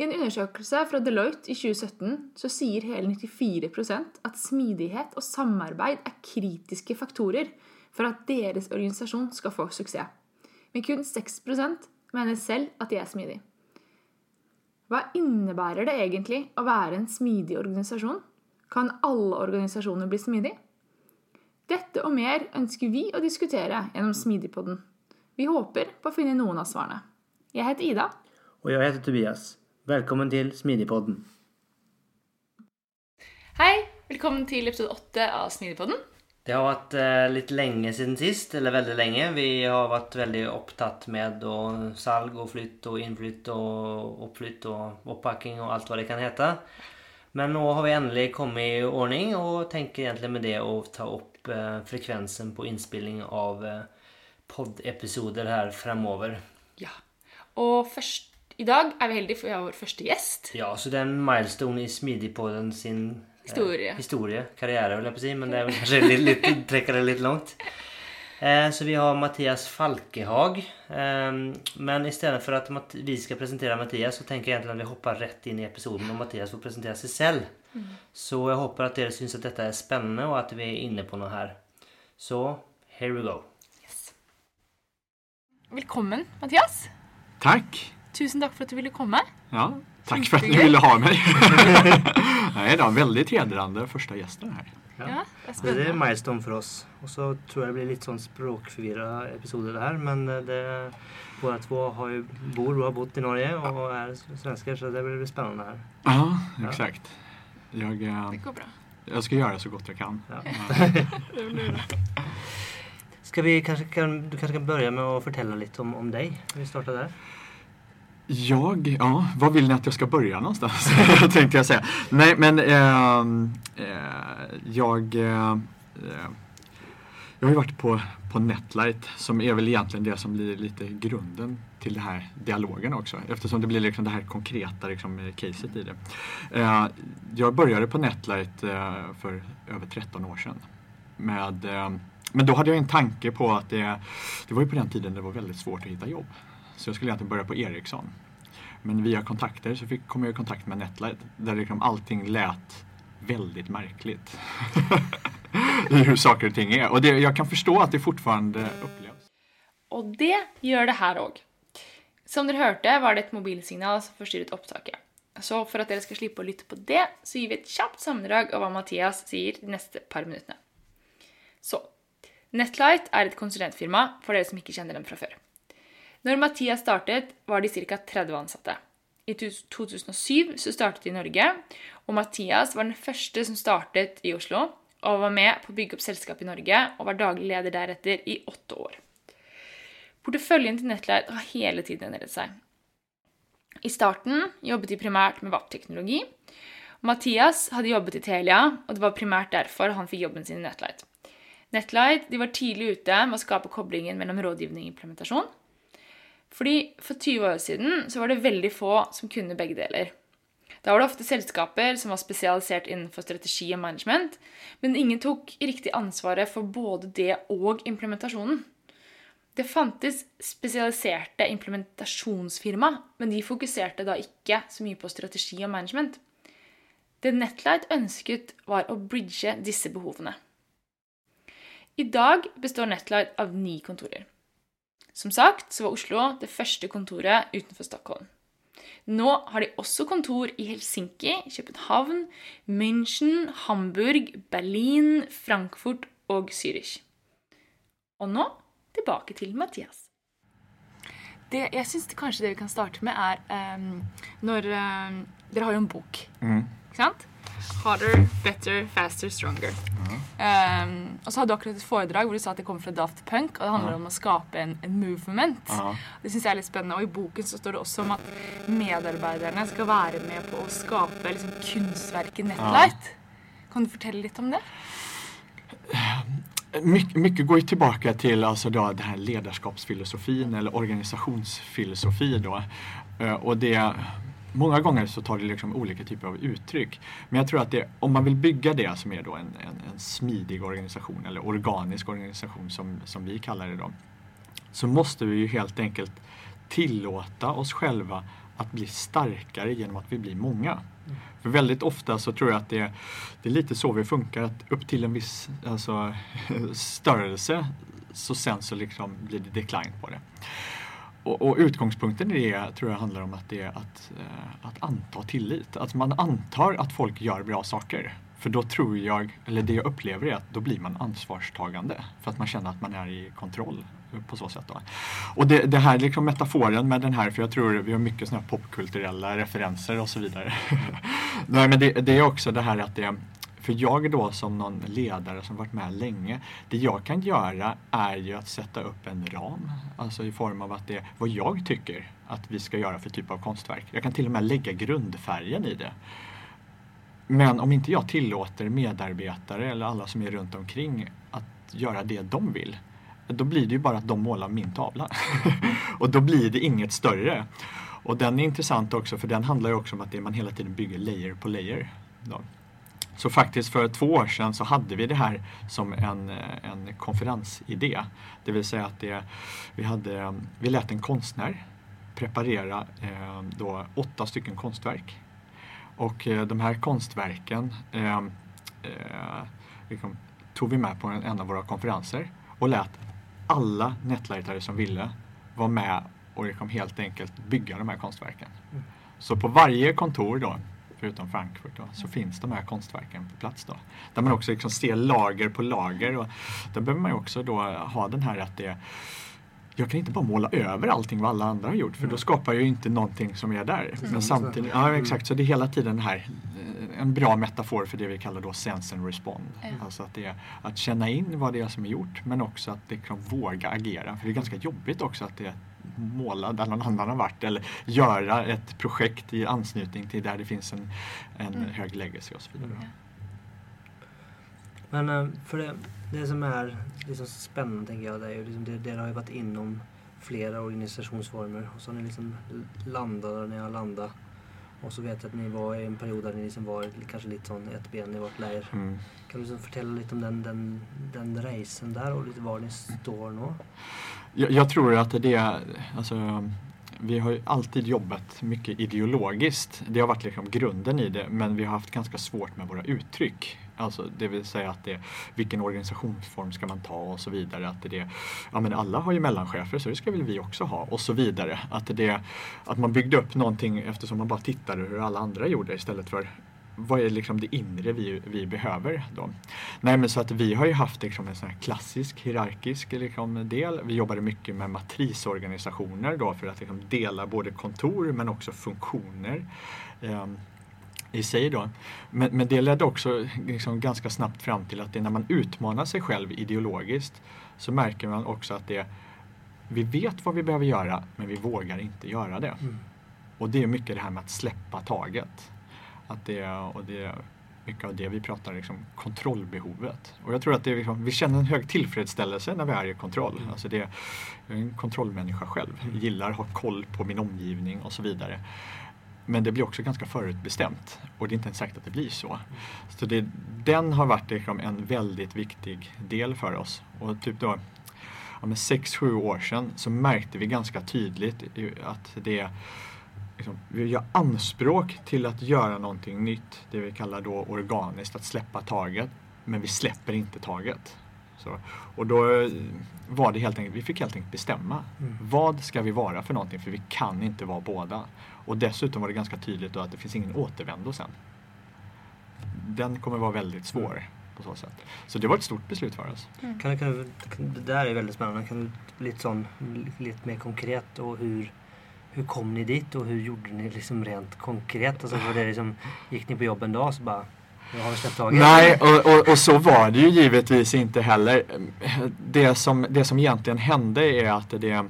I en undersøkelse fra Deloitte i 2017 så sier hele 94% at smidighet og samarbeid er kritiske faktorer for at deres organisasjon skal få suksess. Men kun 6% mener selv at de er smidige. Hva innebærer det egentlig å være en smidig organisasjon? Kan alle organisasjoner bli smidige? Dette og mer ønsker vi å diskutere gjennom Smidigpodden. Vi håper på å finne noen av svarene. Jeg heter Ida. Och jag heter Tobias. Välkommen till Smidigpodden. Hei, velkommen til episode åtte av Smidigpodden. Det har varit eh, lite länge sedan sist, eller väldigt länge. Vi har varit väldigt upptatt med och salg och flytt och inflytt och uppflytt och upppacking och allt vad det kan heta. Men nu har vi äntligen kommit i ordning och tänker egentligen med det att ta upp eh, frekvensen på inspelning av eh, poddepisoder här framöver. Ja. Og først, i dag er vi heldige, for vi har vår første gjest. Ja, så det är en milestone i Smidigpodden sin eh, Historia. historia, karriär höll jag på att säga, men det är väl kanske lite, lite, sträcker det lite långt. Eh, så vi har Mattias Falkehag. Eh, men istället för att Matt- vi ska presentera Mattias så tänker jag egentligen att vi hoppar rätt in i episoden och Mattias får presentera sig själv. Så jag hoppas att er syns att detta är spännande och att vi är inne på något här. Så, here we go. Yes. Velkommen, Mathias. Tack! Tusen takk for at du ville komme. Ja, tack för att ni ville ha mig. Nej då, väldigt hedrande första gästen här. Ja, det Det är milestone för oss. Och så tror jag det blir lite sån språkförvirrad episoder det här. Men eh, det, båda två har ju, bor och har bott i Norge och är svenskar så det blir spännande här. Ja, exakt. Jag, eh, Det går bra. jag ska göra så gott jag kan. Ja. Det. Ska vi kanske kan, du kanske kan börja med att förtälla lite om, om dig? Vi startar där. Jag, ja, var vill ni att jag ska börja någonstans? tänkte jag säga. Nej, men ehm, eh, jag, eh, eh, jag har ju varit på, på Netlight som är väl egentligen det som blir lite grunden till den här dialogen också. Eftersom det blir liksom det här konkreta liksom, caset i det. Eh, jag började på Netlight eh, för över 13 år sedan. Med, eh, men då hade jag en tanke på att det, det var ju på den tiden det var väldigt svårt att hitta jobb. Så jag skulle egentligen börja på Ericsson. Men via kontakter så fick, kom jag i kontakt med Netlight där liksom allting lät väldigt märkligt. I hur saker och ting är. Och det, jag kan förstå att det fortfarande upplevs. Och det gör det här också. Som ni hörde var det ett mobilsignal som förstörde upptaget. Så för att ni ska slippa lyssna på det, så ger vi ett snabbt sammandrag av vad Mattias säger de nästa par minuterna. Så Netlight är ett konsulentfirma för er som inte känner dem från förr. Når Mathias startet, var de ca. 30 ansatte. I 2007 så startet de i Norge, og Mathias var den første som startet i Oslo og var med på å bygge opp selskapet i Norge og var daglig leder deretter i åtte år. Porteføljen til Netlight har hele tiden endret seg. I starten jobbet de primært med VAP-teknologi. Mathias hadde jobbet i Telia, og det var primært derfor han fikk jobben sin i Netlight. Netlight de var tidlig ute med å skape koblingen mellom rådgivning og implementasjon. Fordi For 20 år siden så var det veldig få som kunne begge deler. Da var det ofte selskaper som var spesialisert innenfor strategi og management, men ingen tok riktig ansvaret for både det og implementasjonen. Det fantes spesialiserte implementasjonsfirma, men de fokuserte da ikke så mye på strategi og management. Det Netlight ønsket, var å bridge disse behovene. I dag består Netlight av ni kontorer. Som sagt så var Oslo det første kontoret utenfor Stockholm. Nå har de også kontor i Helsinki, København, München, Hamburg, Berlin, Frankfurt og Zürich. Og nå tilbake til Mathias. Det, jeg syns kanskje det vi kan starte med, er ehm, når ehm, Dere har jo en bok, ikke sant? Harder, better, faster, stronger. Ehm, og så hadde du akkurat et foredrag hvor du sa at det kommer fra Daft Punk, og det handler om å skape en, en movement. Ja. Det synes jeg er litt spennende. Og i boken så står det også om at medarbeiderne skal være med på å skape liksom, kunstverket Netlight. Kan du fortelle litt om det? mycket, mycket går ju tillbaka till alltså då, den här ledarskapsfilosofin eller organisationsfilosofi. Då. Eh, och det, många gånger så tar det liksom olika typer av uttryck. Men jag tror att det, om man vill bygga det som är då en, en, en smidig organisation eller organisk organisation som, som vi kallar det då. Så måste vi ju helt enkelt tillåta oss själva att bli starkare genom att vi blir många. För väldigt ofta så tror jag att det, det är lite så vi funkar, att upp till en viss alltså, störelse så sen så liksom blir det decline på det. Och, och, utgångspunkten i det tror jag handlar om att det är att, eh, att anta tillit. Att man antar att folk gör bra saker. För då tror jag, eller det jag upplever är att då blir man ansvarstagande. För att man känner att man är i kontroll på så sätt. Då. Och det, det här liksom metaforen med den här, för jag tror vi har mycket såna popkulturella referenser och så vidare. Nej men det, det, är också det här att det för jag då som någon ledare som varit med länge, det jag kan göra är ju att sätta upp en ram. Alltså i form av att det är vad jag tycker att vi ska göra för typ av konstverk. Jag kan till och med lägga grundfärgen i det. Men om inte jag tillåter medarbetare eller alla som är runt omkring att göra det de vill, då blir det ju bara att de målar min tavla. och då blir det inget större. Och den är intressant också för den handlar ju också om att det man hela tiden bygger layer på layer. Då. Så faktiskt för två år sedan så hade vi det här som en, en konferensidé. Det vill säga att det, vi, hade, vi lät en konstnär preparera eh, då åtta stycken konstverk. Och eh, de här konstverken eh, eh liksom, tog vi med på en, en av våra konferenser och lät alla nätlightare som ville vara med och liksom helt enkelt bygga de här konstverken. Mm. Så på varje kontor då, förutom Frankfurt, då, så finns de här konstverken på plats. Då. Där man också liksom ser lager på lager. Och där behöver man ju också då ha den här att det jag kan inte bara måla över allting vad alla andra har gjort för då skapar jag ju inte någonting som är där. Men samtidigt, ja exakt, så det är hela tiden här eh, en bra metafor för det vi kallar då sense and respond. Mm. Alltså att, det att känna in vad det är som är gjort men också att det kan våga agera. För det är ganska jobbigt också att det måla där någon annan har varit eller göra ett projekt i anslutning till där det finns en, en mm. hög legacy och så vidare. Mm. Men eh, för det, det som är liksom spännande tänker jag, det är ju liksom det, det har ju varit inom flera organisationsformer och så har ni liksom landat där ni har landat. Och så vet jag att ni var i en period där ni liksom var kanske lite sån ett ben i vart läger. Mm. Kan du liksom förtälla lite om den, den, den racen där och lite var ni står nu? Jag, jag tror att det är, alltså vi har ju alltid jobbat mycket ideologiskt. Det har varit liksom grunden i det, men vi har haft ganska svårt med våra uttryck. Alltså, det vill säga att det, vilken organisationsform ska man ta och så vidare. Att det, ja, men alla har ju mellanchefer så det ska väl vi också ha och så vidare. Att, det, att man byggde upp någonting eftersom man bara tittade hur alla andra gjorde istället för vad är liksom det inre vi, vi behöver då? Nej men så att vi har ju haft liksom en sån här klassisk hierarkisk liksom del. Vi jobbade mycket med matrisorganisationer då för att liksom dela både kontor men också funktioner. Um, i sig då. Men, men det ledde också liksom ganska snabbt fram till att det när man utmanar sig själv ideologiskt så märker man också att det vi vet vad vi behöver göra men vi vågar inte göra det. Mm. Och det är mycket det här med att släppa taget. Att det, och det är mycket av det vi pratar liksom kontrollbehovet. Och jag tror att det liksom, vi känner en hög tillfredsställelse när vi är i kontroll. Mm. Alltså det, jag är en kontrollmänniska själv. Jag mm. gillar att ha koll på min omgivning och så vidare. Men det blir också ganska förutbestämt och det är inte ens säkert att det blir så. Så det, den har varit liksom en väldigt viktig del för oss. Och typ då, ja, 6-7 år sedan så märkte vi ganska tydligt att det liksom, vi gör anspråk till att göra någonting nytt, det vi kallar då organiskt, att släppa taget. Men vi släpper inte taget. Så, och då var det helt enkelt, vi fick helt enkelt bestämma. Mm. Vad ska vi vara för någonting? För vi kan inte vara båda. Och dessutom var det ganska tydligt då att det finns ingen återvändo sen. Den kommer vara väldigt svår. Mm. På så, sätt. så det var ett stort beslut för oss. Mm. Kan, kan, det där är väldigt spännande. Kan du lite, sån, lite mer konkret och hur, hur kom ni dit och hur gjorde ni liksom rent konkret? Alltså var det liksom, gick ni på jobb en dag och så bara Nej, och, och, och, så var det ju givetvis inte heller. Det som, det som egentligen hände är att det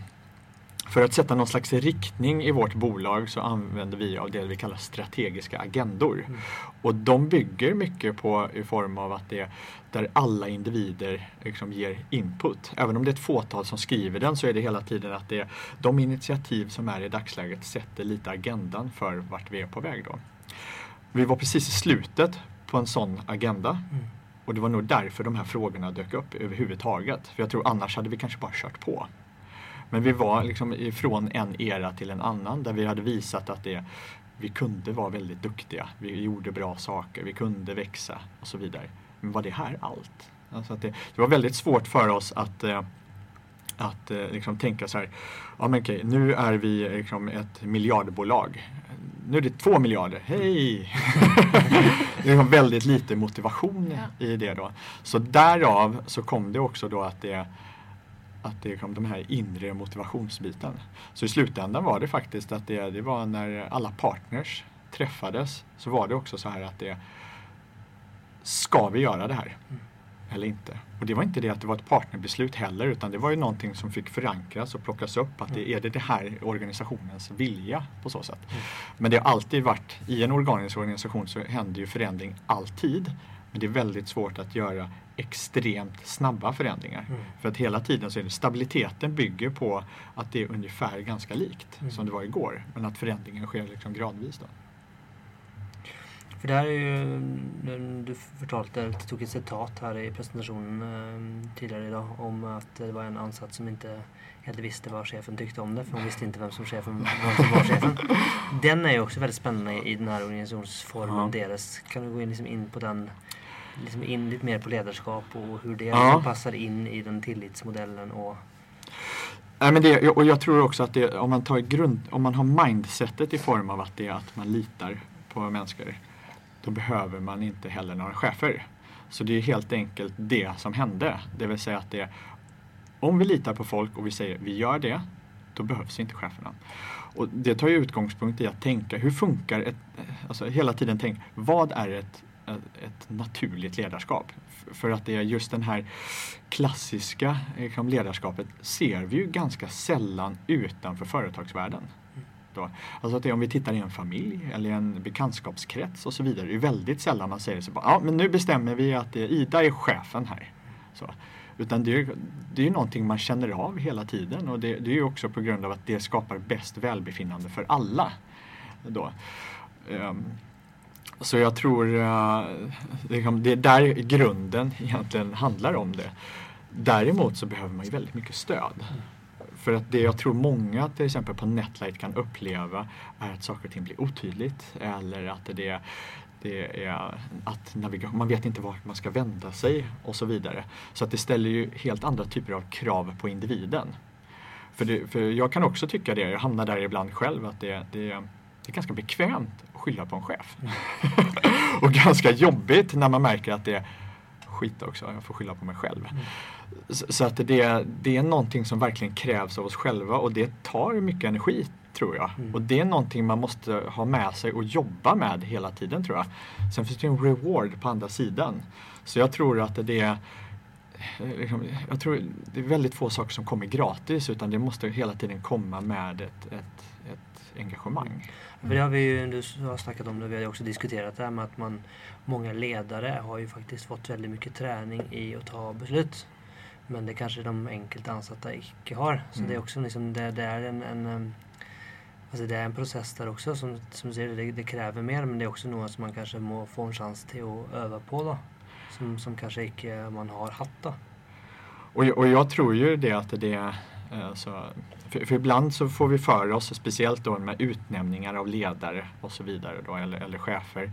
för att sätta någon slags riktning i vårt bolag så använder vi av det vi kallar strategiska agendor. Mm. Och de bygger mycket på i form av att det är där alla individer liksom ger input. Även om det är ett fåtal som skriver den så är det hela tiden att det är de initiativ som är i dagsläget sätter lite agendan för vart vi är på väg. Då. Vi var precis i slutet på en sån agenda. Mm. Och det var nog därför de här frågorna dök upp överhuvudtaget. För jag tror annars hade vi kanske bara kört på. Men vi var liksom ifrån en era till en annan där vi hade visat att det, vi kunde vara väldigt duktiga. Vi gjorde bra saker, vi kunde växa och så vidare. Men var det här allt? Alltså det, det var väldigt svårt för oss att eh, att eh, liksom tänka så här, ja men okej, nu är vi liksom ett miljardbolag. Nu är det två miljarder, hej! det är väldigt lite motivation ja. i det då. Så därav så kom det också då att det att det kom de här inre motivationsbiten. Så i slutändan var det faktiskt att det, det var när alla partners träffades så var det också så här att det ska vi göra det här? Mm. Eller inte? Och det var inte det att det var ett partnerbeslut heller utan det var ju någonting som fick förankras och plockas upp. Att det, mm. är det det här organisationens vilja på så sätt? Mm. Men det har alltid varit, i en organisk organisation så händer ju förändring alltid. Men det är väldigt svårt att göra extremt snabba förändringar. Mm. För att hela tiden så är det stabiliteten bygger på att det är ungefär ganska likt mm. som det var igår. Men att förändringen sker liksom gradvis. Då. För det här är ju, du förtalte, tog ett citat här i presentationen eh, tidigare idag om att det var en ansats som inte helt visste vad chefen tyckte om det för hon visste inte vem som, chefen, vem som var chefen. Den är ju också väldigt spännande i den här organisationsformen ja. deras. Kan du gå in, liksom in på den liksom in lite mer på ledarskap och hur det ja. passar in i den tillitsmodellen och Nej, men det, och jag tror också att det, om, man tar grund, om man har mindsetet i form av att det är att man litar på människor då behöver man inte heller några chefer. Så det är helt enkelt det som hände. Det vill säga att det, om vi litar på folk och vi säger vi gör det, då behövs inte cheferna. Och det tar ju utgångspunkt i att tänka, hur funkar ett, alltså hela tiden tänk, vad är ett, ett naturligt ledarskap? För att det är just den här klassiska liksom, ledarskapet ser vi ju ganska sällan utanför företagsvärlden. Och, Alltså att det, om vi tittar i en familj eller en bekantskapskrets och så vidare. Det är väldigt sällan man säger så bara, ja men nu bestämmer vi att Ida är chefen här. Så. Utan det är, det är någonting man känner av hela tiden och det, det är också på grund av att det skapar bäst välbefinnande för alla. Då. Um, så jag tror uh, det är där grunden egentligen handlar om det. Däremot så behöver man ju väldigt mycket stöd. För att det jag tror många till exempel på Netlight kan uppleva är att saker och ting blir otydligt eller att det, det är att man vet inte vart man ska vända sig och så vidare. Så att det ställer ju helt andra typer av krav på individen. För, det, för jag kan också tycka det, jag hamnar där ibland själv, att det, det, det är ganska bekvämt att skylla på en chef. Och ganska jobbigt när man märker att det är skit också, jag får skylla på mig själv. Mm. Så att det, det är någonting som verkligen krävs av oss själva och det tar mycket energi tror jag. Mm. Och det är någonting man måste ha med sig och jobba med hela tiden tror jag. Sen finns det en reward på andra sidan. Så jag tror att det är liksom, jag tror det är väldigt få saker som kommer gratis utan det måste hela tiden komma med ett, ett, ett engagemang. För det har vi ju, du har snackat om det, vi har också diskuterat det här med att man, många ledare har ju faktiskt fått väldigt mycket träning i att ta beslut. Men det kanske de enkelt ansatta icke har. Så mm. det är också liksom, det, det är en, en Alltså det är en process där också som, som säger, det, det kräver mer men det är också något som man kanske må få en chans till att öva på då. Som, som kanske icke man har haft då. Och, och jag tror ju det att det Eh, så, för, för, ibland så får vi för oss, speciellt då med utnämningar av ledare och så vidare då, eller, eller chefer,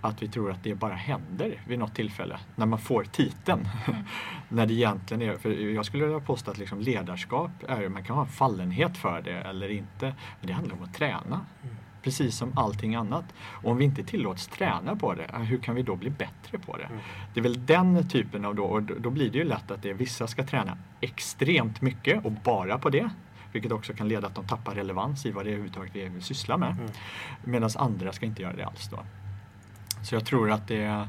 att vi tror att det bara händer vid något tillfälle när man får titeln. Mm. när det egentligen är, för jag skulle vilja påstå att liksom ledarskap är, man kan ha en fallenhet för det eller inte, men det handlar om att träna. Mm. Precis som allting annat. Och om vi inte tillåts träna på det, hur kan vi då bli bättre på det? Mm. Det är väl den typen av då, och då blir det ju lätt att det är, vissa ska träna extremt mycket och bara på det. Vilket också kan leda att de tappar relevans i vad det är överhuvudtaget vi vill syssla med. Mm. Medan andra ska inte göra det alls då. Så jag tror att det är,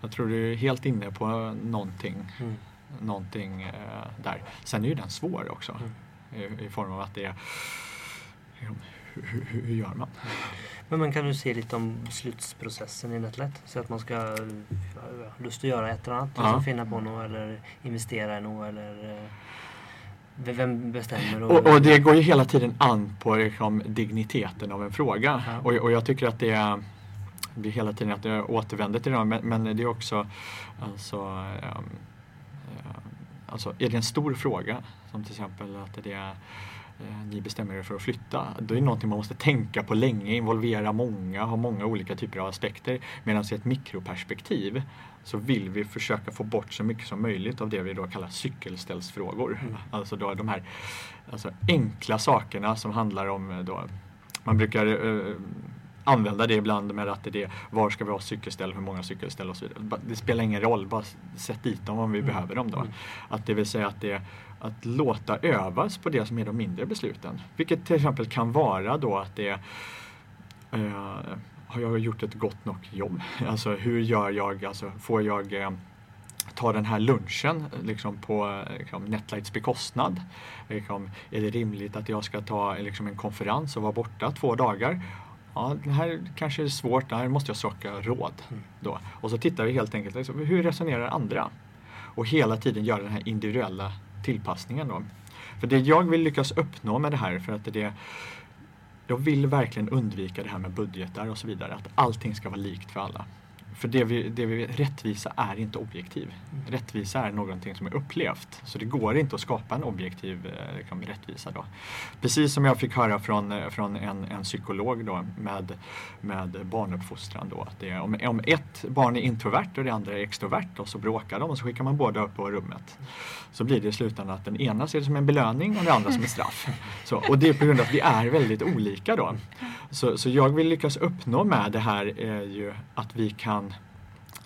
jag tror du är helt inne på någonting, mm. någonting eh, där. Sen är ju den svår också. Mm. i, i form av att det är hur, hur, gör man? Men man kan du se lite om beslutsprocessen i Netlet? Så att man ska ha lust att göra ett eller annat, Ja. finna på något eller investera i något eller eh, vem bestämmer? Och, och det går ju hela tiden an på liksom, digniteten av en fråga. Ja. Och, och jag tycker att det är, det är hela tiden att jag återvänder till det, men, men det är också alltså, ehm, alltså, är det en stor fråga, som till exempel att det är ni bestämmer er för att flytta. Då är det någonting man måste tänka på länge, involvera många, ha många olika typer av aspekter. Medan i ett mikroperspektiv så vill vi försöka få bort så mycket som möjligt av det vi då kallar cykelställsfrågor. Mm. Alltså då de här alltså enkla sakerna som handlar om eh, då, man brukar eh, använda det ibland med att det är var ska vi ha cykelställ, hur många cykelställ och så vidare. Det spelar ingen roll, bara sätt dit dem om vi Mm. behöver dem då. Mm. Att det vill säga att det att låta övas på det som är de mindre besluten. Vilket till exempel kan vara då att det eh, har jag gjort ett gott nog jobb? Alltså hur gör jag, alltså får jag eh, ta den här lunchen liksom på eh, liksom, Netlights bekostnad? Liksom, är det rimligt att jag ska ta liksom, en konferens och vara borta två dagar? Ja, det här kanske är svårt, här måste jag söka råd. Mm. Då. Och så tittar vi helt enkelt, liksom, hur resonerar andra? Och hela tiden göra den här individuella tillpassningen. Då. För det jag vill lyckas uppnå med det här, för att det jag vill verkligen undvika det här med budgetar och så vidare, att allting ska vara likt för alla. För det vi, det vi, rättvisa är inte objektiv. Rättvisa är någonting som är upplevt. Så det går inte att skapa en objektiv eh, liksom, rättvisa. Då. Precis som jag fick höra från, eh, från en, en psykolog då, med, med barnuppfostran. Då, att det är, om, om ett barn är introvert och det andra är extrovert och så bråkar de och så skickar man båda upp på rummet. Så blir det i slutändan att den ena ser det som en belöning och den andra som ett straff. Så, och det är på grund av att vi är väldigt olika då. Så, så jag vill lyckas uppnå med det här är ju att vi kan,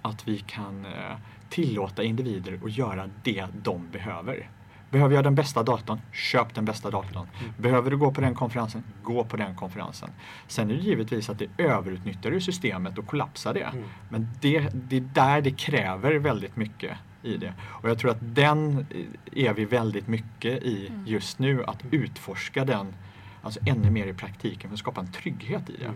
att vi kan eh, tillåta individer att göra det de behöver. Behöver jag den bästa datorn? Köp den bästa datorn. Behöver du gå på den konferensen? Gå på den konferensen. Sen är det givetvis att det överutnyttjar ju systemet och kollapsar det. Mm. Men det, det är där det kräver väldigt mycket i det. Och jag tror att den eh, är vi väldigt mycket i just nu, att utforska den alltså ännu mer i praktiken för att skapa en trygghet i det.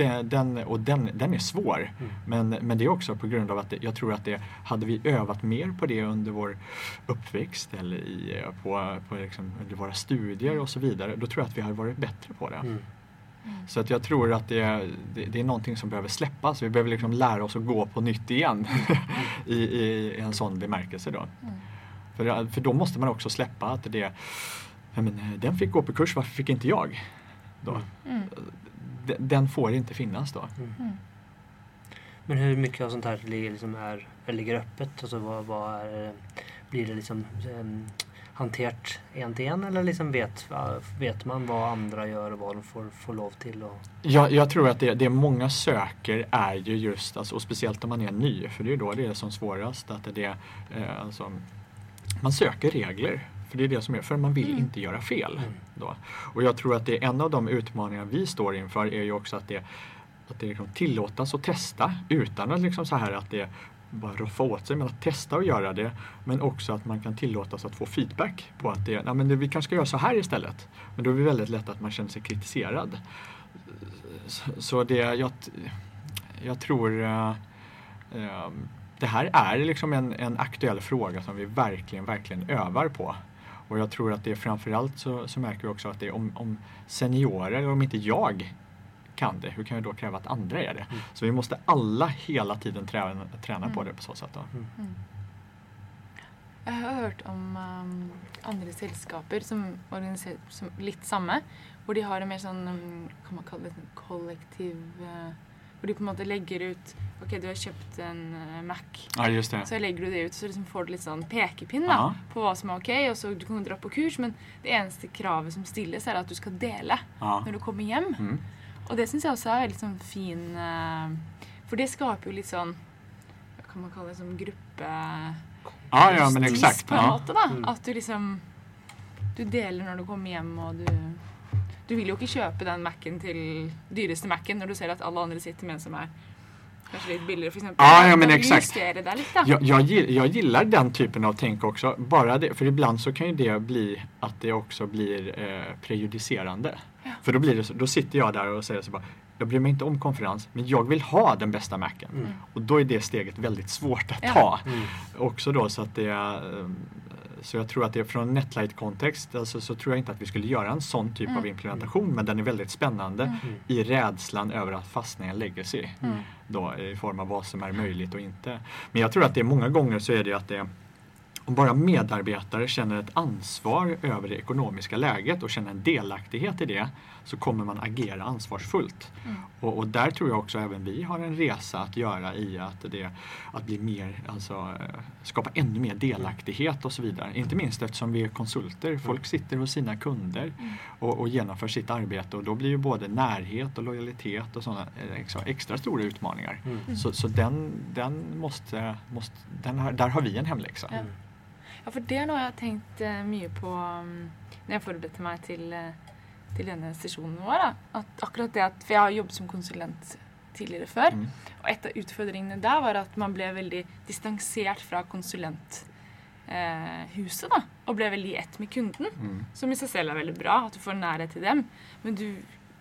Mm. Den, den, och den, den är svår. Mm. Men, men det är också på grund av att det, jag tror att det, hade vi övat mer på det under vår uppväxt eller i, på, på liksom, under våra studier och så vidare, då tror jag att vi hade varit bättre på det. Mm. Så att jag tror att det, det, det är någonting som behöver släppas. Vi behöver liksom lära oss att gå på nytt igen i, i en sån bemärkelse. Då. Mm. För, för då måste man också släppa att det, men, den fick gå på kurs, varför fick inte jag? Då? Mm. Mm. Den, får inte finnas då. Mm. Men hur mycket av sånt här ligger, liksom är, ligger öppet? Alltså vad, vad är, blir det liksom um, hanterat en till en eller liksom vet, vet man vad andra gör och vad de får, får lov till? Och, Jag, jag tror att det, det många söker är ju just, alltså, och speciellt om man är ny, för det är då det är som svårast, att det, eh, alltså, man söker regler. För det är det som är, för man vill Mm. inte göra fel. Mm. Då. Och jag tror att det är en av de utmaningar vi står inför är ju också att det, att det liksom tillåtas att testa utan att liksom så här att det bara roffa åt sig, men att testa att göra det. Men också att man kan tillåtas att få feedback på att det, nej, men det, vi kanske ska göra så här istället. Men då är det väldigt lätt att man känner sig kritiserad. Så, så det, jag, jag tror eh, eh, det här är liksom en, en aktuell fråga som vi verkligen, verkligen övar på. Och jag tror att det är framförallt så, så märker vi också att det är om, om seniorer, om inte jag kan det, hur kan jag då kräva att andra är det? Mm. Så vi måste alla hela tiden träna, träna på Mm. det på så sätt. Då. Mm. Jeg har hørt om um, andre selskaper som organiserer som litt samme, hvor de har en mer sånn um, Kan man kalle det kollektiv uh, Hvor de på en måte legger ut Ok, du har kjøpt en uh, Mac, Ja, just det. så legger du det ut, så liksom får du litt sånn pekepinn da, Ja. på hva som er ok, og så du kan dra på kurs, men det eneste kravet som stilles, er at du skal dele Ja. når du kommer hjem. Mm. Og det syns jeg også er litt sånn fin eh, For det skaper jo litt sånn Hva kan man kalle det? Som gruppe... Ja, ja, men exakt. på en måte, da. Mm. At du liksom Du deler når du kommer hjem, og du Du vil jo ikke kjøpe den Mac-en til dyreste Mac-en når du ser at alle andre sitter med en som er Kanske lite billigare för exempel. Ja, ja, men vill exakt. Där lite. Jag, jag, jag gillar den typen av tänk också. Bara det, för ibland så kan ju det bli att det också blir eh, prejudicerande. För då, blir det då sitter jag där och säger så bara jag bryr mig inte om konferens, men jag vill ha den bästa Macen. Mm. Och då är det steget väldigt svårt att Ja. ta. Mm. Också då så att det är, eh, så jag tror att det från Netlight-kontext alltså, så tror jag inte att vi skulle göra en sån typ Mm. av implementation men den är väldigt spännande Mm. i rädslan över att fastna i en legacy Mm. då, i form av vad som är möjligt och inte. Men jag tror att det många gånger så är det att det om bara medarbetare känner ett ansvar över det ekonomiska läget och känner en delaktighet i det så kommer man agera ansvarsfullt. Mm. Och, och där tror jag också även vi har en resa att göra i att, det, att bli mer, alltså, eh, skapa ännu mer delaktighet och så vidare. Inte minst eftersom vi är konsulter. Folk sitter hos sina kunder och, och genomför sitt arbete och då blir ju både närhet och lojalitet och sådana eh, extra, stora utmaningar. Mm. Så, så den, den måste, måste den har, där har vi en hemläxa. Ja. Ja, for det er noe jeg har tenkt eh, mye på um, når jeg forberedte meg til, eh, til denne sesjonen vår. Da. At akkurat det at, For jeg har jobbet som konsulent tidligere før. Mm. Og et av utfordringene der var at man ble veldig distansert fra konsulenthuset. da, Og ble veldig i ett med kunden. Mm. Som i seg selv er veldig bra, at du får nærhet til dem. Men du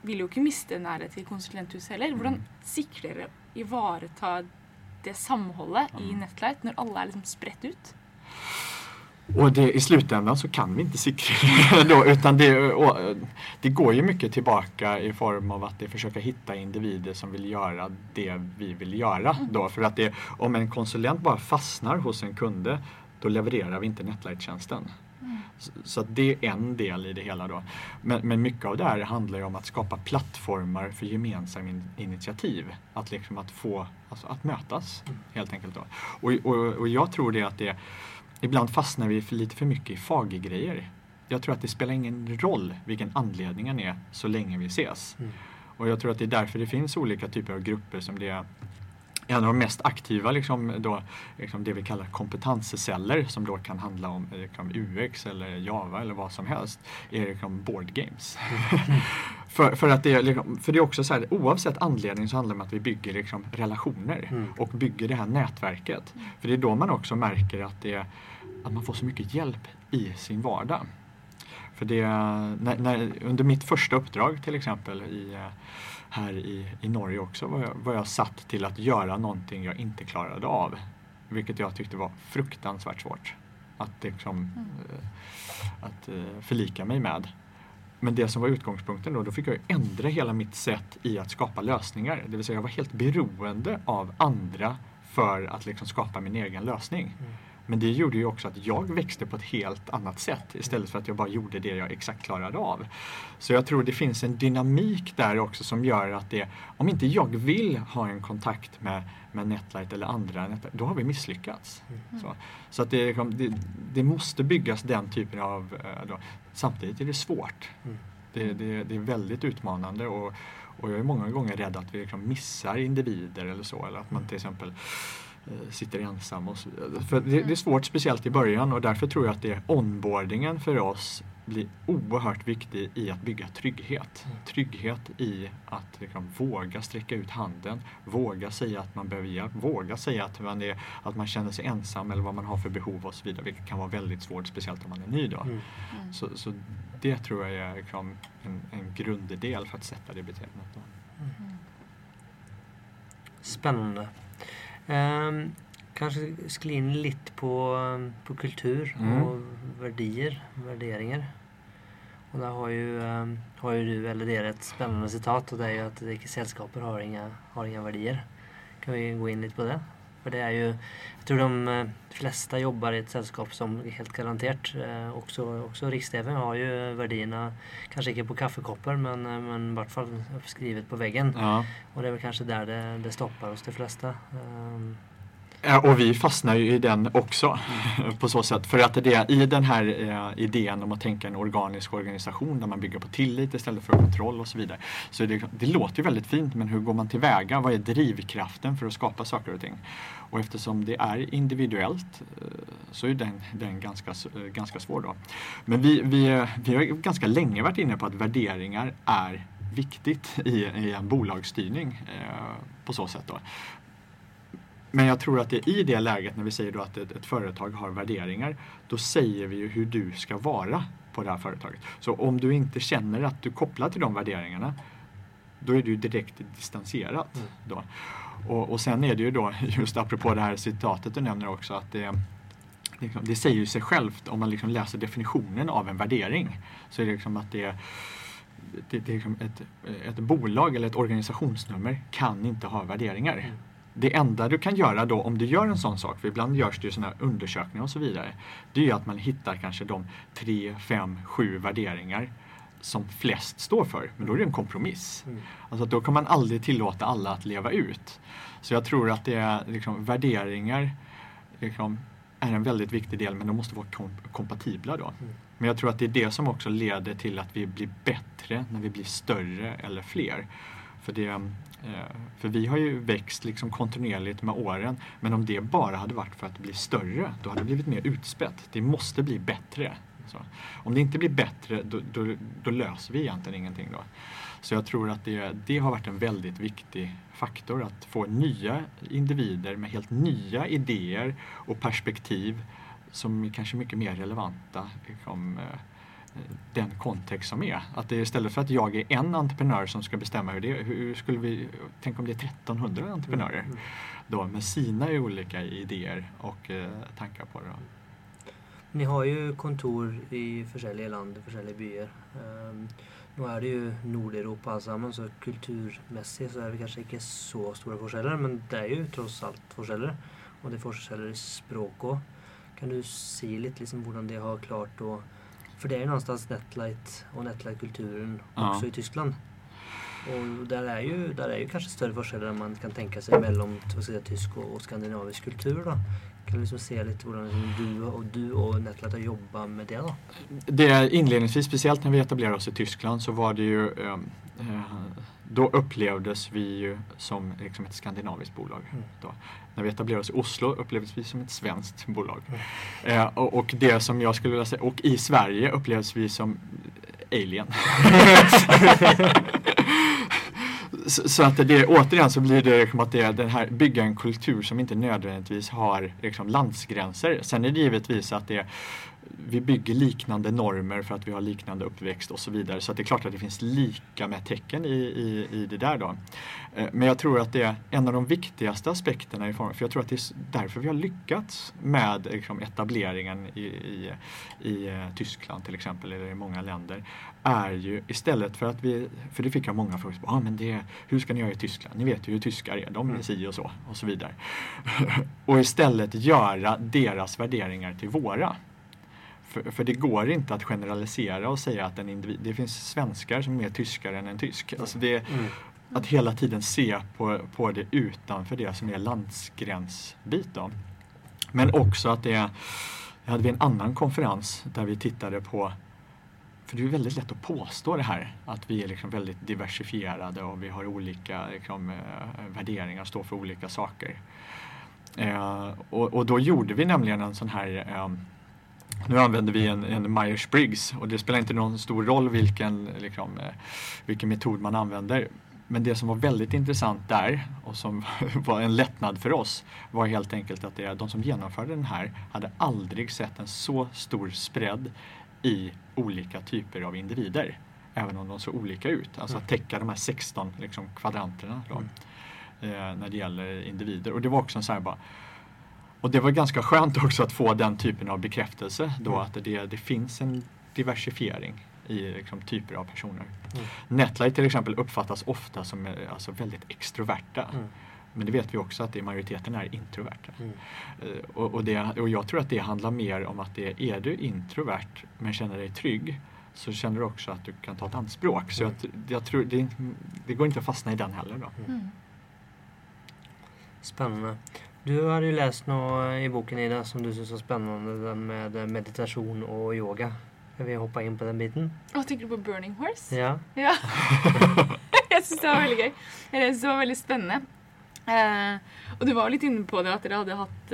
vil jo ikke miste nærhet til konsulenthuset heller. Hvordan sikrer dere å ivareta det samholdet i Netlight når alle er liksom spredt ut? Och det, i slutändan så kan vi inte det då, utan det, det går ju mycket tillbaka i form av att det försöka hitta individer som vill göra det vi vill göra. Då, för att det, om en konsulent bara fastnar hos en kunde då levererar vi inte Netlight-tjänsten. Så, så att det är en del i det hela då. Men, men mycket av det här handlar om att skapa plattformar för gemensam in, initiativ. Att, liksom att få, alltså att mötas helt enkelt. Då. Och, och, och jag tror det att det Ibland fastnar vi för lite för mycket i fagergrejer. Jag tror att det spelar ingen roll vilken anledningen är så länge vi ses. Mm. Och jag tror att det är därför det finns olika typer av grupper som det en av de mest aktiva, liksom, då, liksom det vi kallar kompetensceller som då kan handla om liksom, UX eller Java eller vad som helst, är liksom board games. för, för, att det är, liksom, för det är också så här, oavsett anledning så handlar det om att vi bygger liksom, relationer Mm. och bygger det här nätverket. För det är då man också märker att, det, att man får så mycket hjälp i sin vardag. För det, när, när, under mitt första uppdrag till exempel i, eh, här i, i Norge också var jag, var jag satt till att göra någonting jag inte klarade av. Vilket jag tyckte var fruktansvärt svårt att, liksom, mm. att eh, förlika mig med. Men det som var utgångspunkten då, då fick jag ändra hela mitt sätt i att skapa lösningar. Det vill säga jag var helt beroende av andra för att liksom skapa min egen lösning. Mm. Men det gjorde ju också att jag växte på ett helt annat sätt istället för att jag bara gjorde det jag exakt klarade av. Så jag tror det finns en dynamik där också som gör att det, om inte jag vill ha en kontakt med, med Netlight eller andra, då har vi misslyckats. Så, så att det, liksom- det, det måste byggas den typen av, eh, då. samtidigt är det svårt. Mm. Det, det, det är väldigt utmanande och, och jag är många gånger rädd att vi liksom missar individer eller så. Eller att man till exempel sitter ensam. Och så, vidare. för det, det är svårt speciellt i början och därför tror jag att det onboardingen för oss blir oerhört viktig i att bygga trygghet. Trygghet i att liksom våga sträcka ut handen, våga säga att man behöver hjälp, våga säga att man, är, att man känner sig ensam eller vad man har för behov och så vidare. Vilket kan vara väldigt svårt, speciellt om man är ny. Då. Mm. Så, så det tror jag är liksom en, en grunddel för att sätta det beteendet. Då. Spännande. Ehm, kanske skulle in lite på, på kultur Mm. och värdier, värderingar. Och där har ju, ehm, har ju du eller dere ett spännande citat och det är ju att rika sällskaper har inga, har inga värdier. Kan vi gå in lite på det? För det är ju, jag tror de eh, flesta jobbar i ett sällskap som helt garanterat, eh, också, också Riks-TV har ju värdierna, kanske inte på kaffekoppar men, eh, men i vart fall skrivet på väggen. Ja. Och det är väl kanske där det, det stoppar hos de flesta. Eh, och vi fastnar ju i den också på så sätt. För att det, i den här eh, idén om att tänka en organisk organisation där man bygger på tillit istället för kontroll och så vidare. Så det, det låter ju väldigt fint men hur går man tillväga? Vad är drivkraften för att skapa saker och ting? Och eftersom det är individuellt eh, så är den, den ganska, eh, ganska svår då. Men vi, vi, vi har ganska länge varit inne på att värderingar är viktigt i, i en bolagsstyrning eh, på så sätt. Då men jag tror att det i det läget när vi säger då att ett, ett, företag har värderingar, då säger vi ju hur du ska vara på det här företaget. Så om du inte känner att du kopplar till de värderingarna, då är du direkt distanserat. Mm. Då. Och, och sen är det ju då, just apropå det här citatet du nämner också, att det, liksom, det säger ju sig självt om man liksom läser definitionen av en värdering. Så är det liksom att det det, det är liksom ett, ett bolag eller ett organisationsnummer kan inte ha värderingar. Det enda du kan göra då om du gör en sån sak, för ibland görs det ju sådana undersökningar och så vidare, det är ju att man hittar kanske de tre, fem, sju värderingar som flest står för. Men då är det en kompromiss. Mm. Alltså då kan man aldrig tillåta alla att leva ut. Så jag tror att det är liksom, värderingar liksom, är en väldigt viktig del men de måste vara kom kompatibla då. Mm. Men jag tror att det är det som också leder till att vi blir bättre när vi blir större eller fler. För, det, Eh, för vi har ju växt liksom kontinuerligt med åren men om det bara hade varit för att bli större då hade det blivit mer utspätt. Det måste bli bättre. Så. Om det inte blir bättre då, då, då, löser vi egentligen ingenting. Då. Så jag tror att det, det har varit en väldigt viktig faktor att få nya individer med helt nya idéer och perspektiv som är kanske mycket mer relevanta liksom, eh, den kontext som är. Att det istället för att jag är en entreprenör som ska bestämma hur det är, hur skulle vi, tänk om det är 1300 entreprenörer mm. då med sina olika idéer och eh, tankar på det. Ni har ju kontor i olika land, olika byar. Um, nu är det ju Nordeuropa allesammans så kulturmässigt så är det kanske inte så stora skillnader men det är ju trots allt skillnader. Och det är skillnader i språk också. Kan du säga lite liksom hur det har klart att för det är ju någonstans Netlight och Netlight-kulturen ja. också i Tyskland. Och där är ju, där är ju kanske större skillnader än man kan tänka sig mellan säga, tysk och, och skandinavisk kultur. Då. Kan du liksom se lite hur du och, du och Netlight har jobbat med det då? Det inledningsvis, speciellt när vi etablerade oss i Tyskland, så var det ju äh, då upplevdes vi ju som liksom ett skandinaviskt bolag. Mm. Då. När vi etablerade oss i Oslo upplevdes vi som ett svenskt bolag. Eh, och, och, det som jag skulle vilja säga, och i Sverige upplevdes vi som alien. så, så, att det återigen så blir det liksom att det är den här bygga en kultur som inte nödvändigtvis har liksom landsgränser. Sen är det givetvis att det vi bygger liknande normer för att vi har liknande uppväxt och så vidare. Så det är klart att det finns lika med tecken i, i, i det där då. Eh, men jag tror att det är en av de viktigaste aspekterna i formen, för jag tror att det är därför vi har lyckats med liksom, etableringen i, i, i eh, Tyskland till exempel, eller i många länder, är ju istället för att vi, för det fick jag många frågor, ah, men det, hur ska ni göra i Tyskland? Ni vet ju hur tyskar är, de är mm. si och så och så vidare. och istället göra deras värderingar till våra. För, för, det går inte att generalisera och säga att en individ, det finns svenskar som är mer tyskar än en tysk. Alltså det, mm. Att hela tiden se på, på det utanför det som är landsgränsbit. Då. Men också att det, jag hade vi en annan konferens där vi tittade på för det är väldigt lätt att påstå det här att vi är liksom väldigt diversifierade och vi har olika liksom, äh, värderingar, står för olika saker. Äh, och, och, då gjorde vi nämligen en sån här äh, nu använder vi en, en Myers-Briggs och det spelar inte någon stor roll vilken, liksom, eh, vilken metod man använder. Men det som var väldigt intressant där och som var en lättnad för oss var helt enkelt att det, de som genomförde den här hade aldrig sett en så stor spread i olika typer av individer. Även om de såg olika ut. Alltså att täcka de här 16 liksom, kvadranterna då, mm. eh, när det gäller individer. Och det var också en så här bara och det var ganska skönt också att få den typen av bekräftelse då mm. att det, det finns en diversifiering i liksom, typer av personer. Mm. Netlight till exempel uppfattas ofta som eh, alltså, väldigt extroverta. Mm. Men det vet vi också att det, majoriteten är introverta. Mm. Uh, och, och, det, och jag tror att det handlar mer om att det, är du introvert men känner dig trygg så känner du också att du kan ta ett annat språk. Så jag, jag tror det, det, går inte att fastna i den heller. Då. Mm. Spännande. Du har ju läst något i boken Ida som du syns var spännande, den med meditation och yoga. Ska vi hoppa in på den biten? Åh, tänker du på Burning Horse? Ja. ja. jag syns det var väldigt kul. Det var väldigt spännande. Uh, och du var lite inne på det att ni hade haft,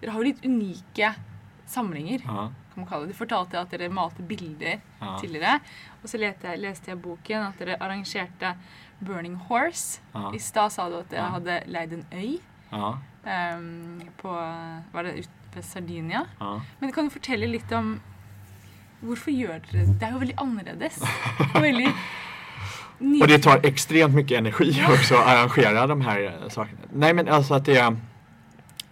ni har lite unika samlingar. -huh. kan man kalla det. Du fortalte att ni malte bilder -huh. tidigare. Och så läste jag, läste jag boken att ni arrangerade Burning Horse. -huh. I stad sa du att ni hade leid en öj. Ja, ehm, på Var det ute ved Sardinia? ja. Men kan du fortelle litt om Hvorfor gjør dere det? Det er jo veldig annerledes. Veldig Och det tar extremt mycket energi också att arrangera de här eh, sakerna. Nej men alltså att det är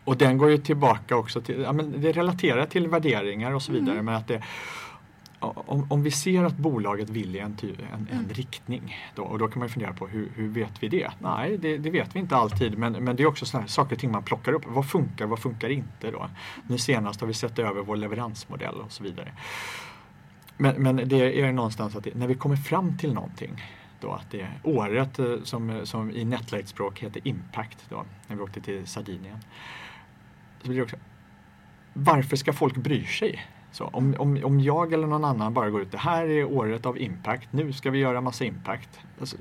och den går ju tillbaka också till, ja men det relaterar till värderingar och så vidare men att det om, om vi ser att bolaget vill i en, en, en riktning då, och då kan man ju fundera på hur, hur vet vi det? Nej, det, det vet vi inte alltid men, men det är också sådana saker och ting man plockar upp. Vad funkar, vad funkar inte då? Nu senast har vi sett över vår leveransmodell och så vidare. Men, men det är någonstans att det, när vi kommer fram till någonting då att det året eh, som, som i Netlight-språk heter Impact då, när vi åkte till Sardinien. Så blir det också, varför ska folk bry sig? Så om, om, om jag eller någon annan bara går ut, det här är året av impact, nu ska vi göra massa impact. Alltså,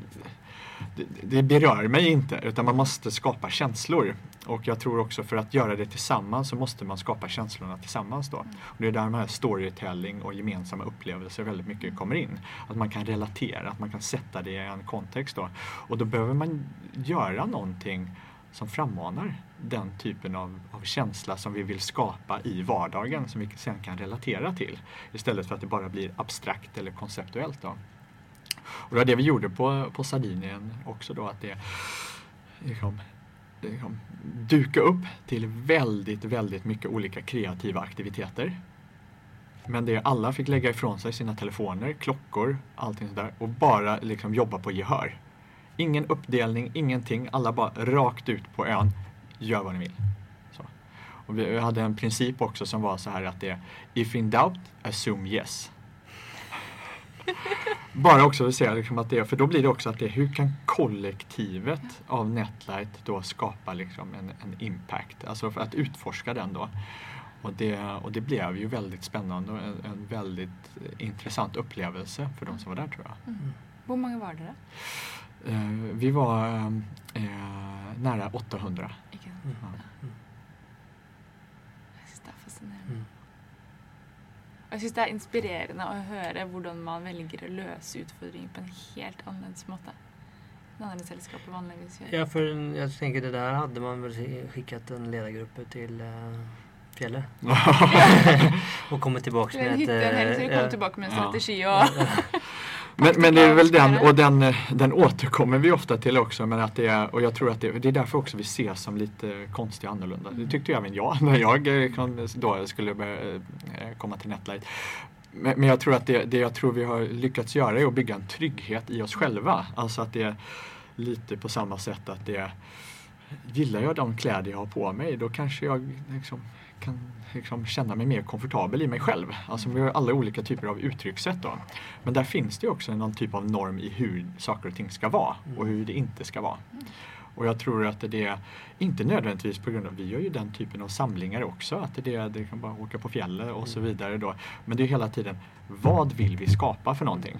det, det berör mig inte utan man måste skapa känslor. Och jag tror också för att göra det tillsammans så måste man skapa känslorna tillsammans då. Och det är där de här storytelling och gemensamma upplevelser väldigt mycket kommer in. Att man kan relatera, att man kan sätta det i en kontext då. Och då behöver man göra någonting som frammanar den typen av, av känsla som vi vill skapa i vardagen som vi sen kan relatera till. Istället för att det bara blir abstrakt eller konceptuellt. Då. Och det var det vi gjorde på, på Sardinien också då att det liksom, liksom, duka upp till väldigt, väldigt mycket olika kreativa aktiviteter. Men det alla fick lägga ifrån sig sina telefoner, klockor, allting sådär och bara liksom jobba på gehör. Ingen uppdelning, ingenting. Alla bara rakt ut på ön. Gör vad ni vill. Så. Och vi hade en princip också som var så här att det är If in doubt, assume yes. Bara också att säga liksom att det, för då blir det också att det hur kan kollektivet av Netlight då skapa liksom en, en impact, alltså för att utforska den då. Och det, och det blev ju väldigt spännande och en, en väldigt intressant upplevelse för de som var där tror jag. Hvor mange var dere? Eh, vi var eh, nära 800. Mm. Jeg syns det er fascinerende. Mm. Og jeg syns det er inspirerende å høre hvordan man velger å løse utfordringer på en helt annerledes måte. Ja, för jag tänker det där hade man väl skickat en ledargrupp till eh, fjället. och kommit tillbaks Til en med ett... hytte, en hel til eh, tilbake med en Ja. strategi og Men, men det är väl den, och den, den återkommer vi ofta till också. Men att det är, och jag tror att det, det är därför också vi ses som lite konstiga och annorlunda. Det tyckte ju även jag när jag eh, kom- då skulle eh, komma till Netlight. Men, men jag tror att det, det jag tror vi har lyckats göra är att bygga en trygghet i oss själva. Alltså att det är lite på samma sätt att det Gillar jag de kläder jag har på mig då kanske jag liksom kan liksom känna mig mer komfortabel i mig själv. Alltså vi har alla olika typer av uttryckssätt då. Men där finns det också någon typ av norm i hur saker och ting ska vara och hur det inte ska vara. Och jag tror att det är inte nödvändigtvis på grund av, vi gör ju den typen av samlingar också, att det är det kan bara åka på fjället och så vidare då. Men det är hela tiden, vad vill vi skapa för någonting?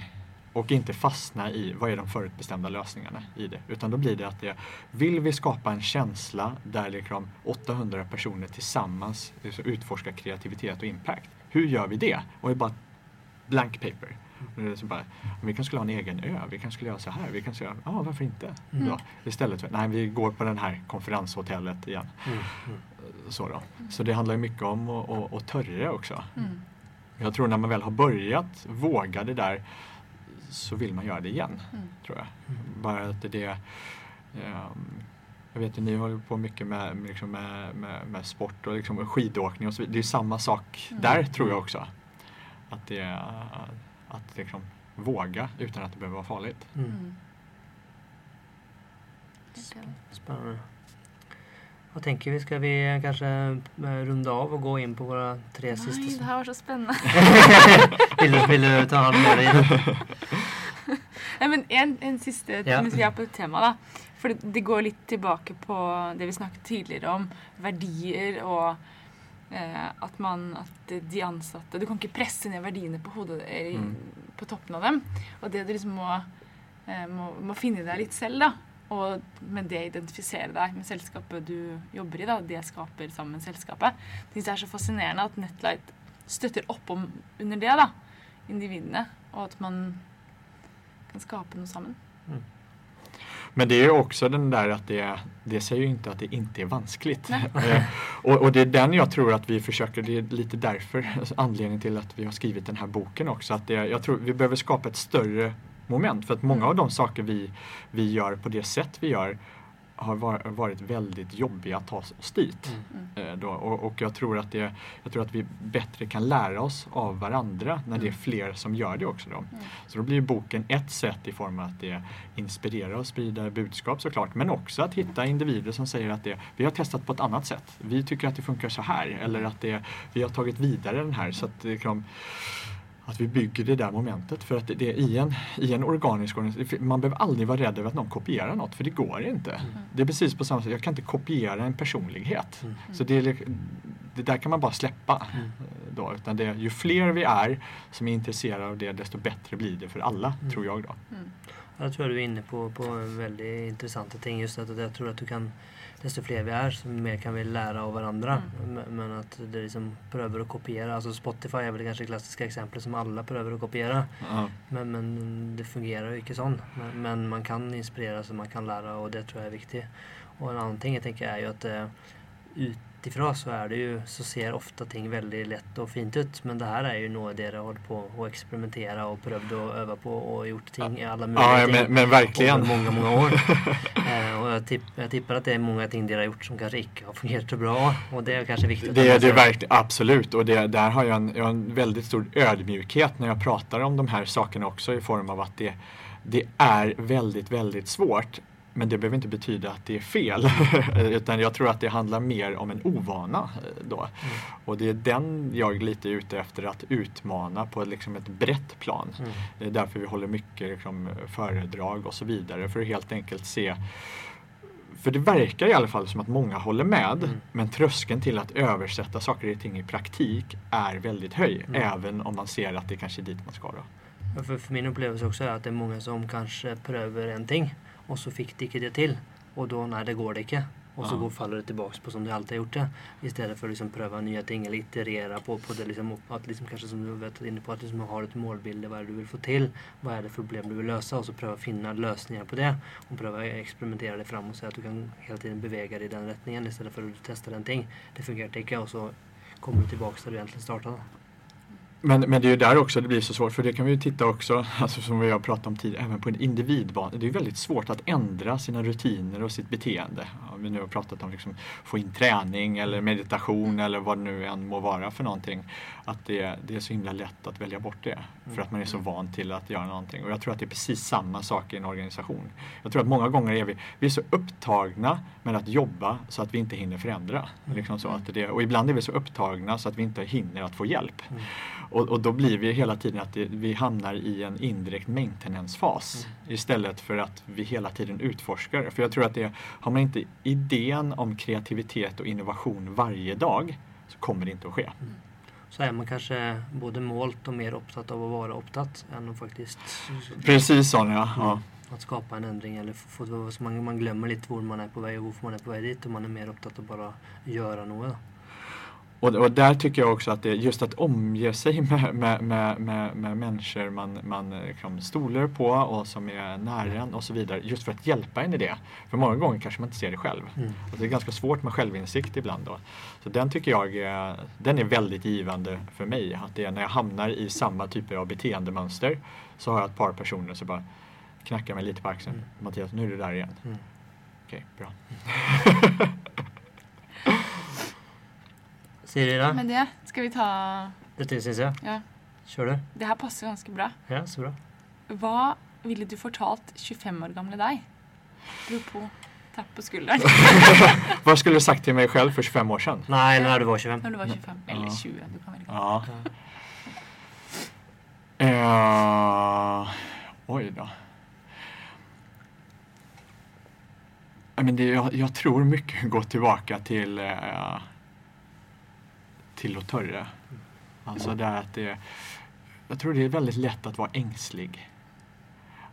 Och inte fastna i vad är de förutbestämda lösningarna i det. Utan då blir det att det vill vi skapa en känsla där liksom 800 personer tillsammans liksom utforskar kreativitet och impact. Hur gör vi det? Och det är bara blank paper. Det är så bara, vi kanske skulle ha en egen ö, vi kanske skulle göra så här, vi kanske göra, ja varför inte? Mm. Ja, istället för, nej vi går på den här konferenshotellet igen. Mm. Mm. Så, då. så det handlar ju mycket om att törra också. Mm. Jag tror när man väl har börjat våga det där så vill man göra det igen. Mm. Tror jag. Bara att det ehm, jag vet att ni håller på mycket med, med, liksom med, med, med sport och liksom skidåkning och så vidare. Det är samma sak Mm. där tror jag också. Att det är att liksom våga utan att det behöver vara farligt. Mm. Mm. Spännande. Vad tänker vi? Ska vi kanske eh, runda av och gå in på våra tre Nei, sista? det her var så spennende. vill, du, vill du ta hand om det? Nei, men en, en siste Ja. mens vi er på temaet, da. For det, det går litt tilbake på det vi snakket tidligere om. Verdier og eh, at man At de ansatte Du kan ikke presse ned verdiene på hodet eh, Mm. på toppen av dem. Og det du liksom må, eh, må, må finne deg litt selv, da. Og med det identifisere deg med selskapet du jobber i. da, Det skaper sammen selskapet. Det synes jeg er så fascinerende at Netlight støtter opp om under det. da, Individene. Og at man kan skape noe sammen. Men det är också den där att det, det säger ju inte att det inte är vanskligt. Eh, och, och det är den jag tror att vi försöker, det är lite därför anledningen till att vi har skrivit den här boken också. Att det, jag tror vi behöver skapa ett större moment för att många av de saker vi, vi gör på det sätt vi gör har var- varit väldigt jobbiga att ta oss dit. Eh, Då. Och, och jag, tror att det, jag tror att vi bättre kan lära oss av varandra när det är fler som gör det också. Då. Så då blir boken ett sätt i form av att det inspirerar och sprider budskap såklart. Men också att hitta individer som säger att det, vi har testat på ett annat sätt. Vi tycker att det funkar så här. Eller att det, vi har tagit vidare den här. Så att det kan, att vi bygger det där momentet. För att det, det i, en, i en organisk organisation, man behöver aldrig vara rädd över att någon kopierar något, för det går inte. Det är precis på samma sätt, jag kan inte kopiera en personlighet. Så det, är det där kan man bara släppa. eh, Då, utan det, ju fler vi är som är intresserade av det, desto bättre blir det för alla, tror jag. Då. Jag tror du är inne på, på väldigt intressanta ting. Just att jag tror att du kan, desto fler vi är, så mer kan vi lära av varandra. Men, men att det liksom prövar att kopiera. Alltså Spotify är väl kanske det klassiska exemplet som alla prövar att kopiera. Ja. Men, men det fungerar ju inte så. Men, men man kan inspireras och man kan lära och det tror jag är viktigt. Och en annan ting jag tänker är ju att eh, utifrån så är det ju, så ser ofta ting väldigt lätt och fint ut. Men det här är ju något där jag hållit på och experimentera och prövt att öva på och gjort ting i alla möjliga Ja, ting. men, men verkligen. Många, många år. eh, och jag, tipp, jag tippar att det är många ting de har gjort som kanske inte har fungerat så bra. Och det är kanske viktigt Det, är det ser- verkligen, absolut. Och det, där har jag en, jag har en väldigt stor ödmjukhet när jag pratar om de här sakerna också i form av att det, det är väldigt, väldigt svårt. Men det behöver inte betyda att det är fel. Utan jag tror att det handlar mer om en ovana. eh, Då. Och det är den jag lite är ute efter att utmana på liksom ett brett plan. Mm. Det är därför vi håller mycket liksom, föredrag och så vidare. För att helt enkelt se för det verkar i alla fall som att många håller med. Mm. Men tröskeln till att översätta saker och ting i praktik är väldigt hög. Mm. Även om man ser att det kanske är dit man ska. Då. För, för min upplevelse också är att det är många som kanske prövar en ting och så fick de inte det till. Och då, nej det går det inte. Och så går, faller det tillbaks på som de alltid har gjort det. Istället för att liksom pröva nya ting eller iterera på, på det. Liksom, att liksom, kanske som du vet inne på, att liksom ha ett målbild. Vad är det du vill få till? Vad är det för problem du vill lösa? Och så pröva finna lösningar på det. Och pröva experimentera dig fram och se att du kan hela tiden bevega dig i den riktningen istället för att du testar en ting. Det fungerar inte och så kommer du tillbaks där du egentligen startade. Men, men det är ju där också det blir så svårt. För det kan vi ju titta också, alltså som vi har pratat om tidigare, även på en individbana. Det är ju väldigt svårt att ändra sina rutiner och sitt beteende. Om vi nu har pratat om liksom få in träning eller meditation eller vad det nu än må vara för någonting. Att det, det är så himla lätt att välja bort det. För att man är så van till att göra någonting. Och jag tror att det är precis samma sak i en organisation. Jag tror att många gånger är vi, vi är så upptagna med att jobba så att vi inte hinner förändra. Liksom så att det, och ibland är vi så upptagna så att vi inte hinner att få hjälp. Och, och då blir vi hela tiden att det, vi hamnar i en indirekt maintenance-fas istället för att vi hela tiden utforskar. För jag tror att det, har man inte idén om kreativitet och innovation varje dag så kommer det inte att ske. Så är man kanske både målt och mer uppsatt av att vara uppsatt än att faktiskt Precis så ja. ja. att skapa en ändring. Eller få, man, man glömmer lite var man är på väg och varför man är på väg dit och man är mer uppsatt att bara göra något. Och, och där tycker jag också att det just att omge sig med, med, med, med, med människor man, man eh, liksom stolar på och som är nära en och så vidare. Just för att hjälpa en i det. För många gånger kanske man inte ser det själv. Mm. Och det är ganska svårt med självinsikt ibland. Då. Så den tycker jag är, den är väldigt givande för mig. Att det är när jag hamnar i samma typer av beteendemönster så har jag ett par personer som bara knackar mig lite på axeln. Mm. Mattias, nu är du där igen. Mm. Okej, bra. Siri då? Med det ska vi ta Det syns jag. Ja, Kör du? det här passer ganska bra. Ja, så bra. Hva ville du fortalt 25 år gamle deg? Apropos tapp på skulderen. Vad skulle du sagt till mig själv för 25 år sedan? Nej, när du var 25. Når du var 25. Eller Ja. 20. Du kan velge. Ja. Eh, oj då. Men det, jag, jag tror mycket går tillbaka till eh, till Lotörre. Alltså det är att det, jag tror det är väldigt lätt att vara ängslig.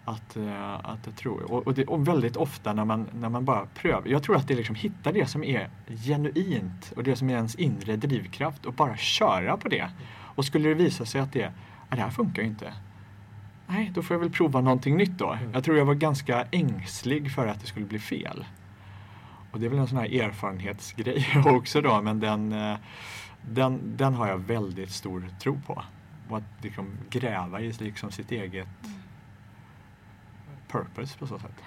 Att, eh, att jag tror, och, och, det, och väldigt ofta när man, när man bara prövar. Jag tror att det liksom hittar det som är genuint och det som är ens inre drivkraft och bara köra på det. Och skulle det visa sig att det, ja, det här funkar ju inte. nej, då får jag väl prova någonting nytt då. Jag tror jag var ganska ängslig för att det skulle bli fel. Och det är väl en sån här erfarenhetsgrej också då, men den, eh, den, den har jag väldigt stor tro på. Och att liksom gräva i liksom sitt eget purpose på så sätt.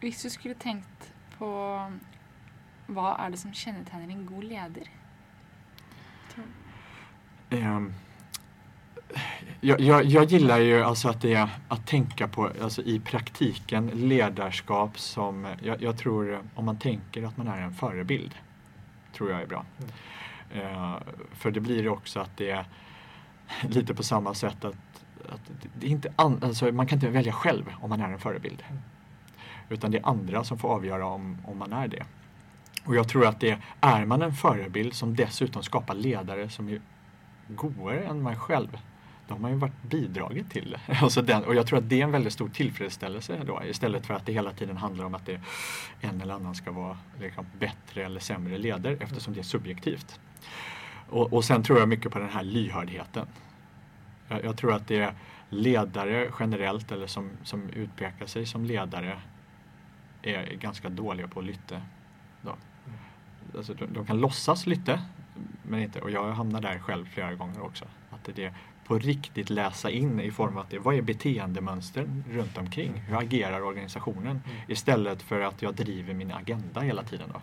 Hvis du skulle tenkt på hva er det som kjennetegner en god leder? Ehm, jag, jag, jag gillar ju alltså att, det att tänka på alltså i praktiken ledarskap som, jag, jag tror om man tänker att man är en förebild, tror jag är bra. Eh, för det blir också att det är lite på samma sätt att, att det inte an, alltså man kan inte välja själv om man är en förebild. Utan det är andra som får avgöra om, om man är det. Och jag tror att det är man en förebild som dessutom skapar ledare som är godare än man själv. Då har man ju varit bidragit till det. Alltså den, och jag tror att det är en väldigt stor tillfredsställelse då istället för att det hela tiden handlar om att det en eller annan ska vara liksom, bättre eller sämre ledare eftersom det är subjektivt. Och, och sen tror jag mycket på den här lyhördheten. Jag, jag tror att det är ledare generellt eller som, som utpekar sig som ledare är ganska dåliga på att lytte. Då. Alltså, de, de kan låtsas lytte, men inte, och jag hamnar där själv flera gånger också. Att det är på riktigt läsa in i form av att det, vad är beteendemönstren runt omkring? Hur agerar organisationen? Istället för att jag driver min agenda hela tiden. Då.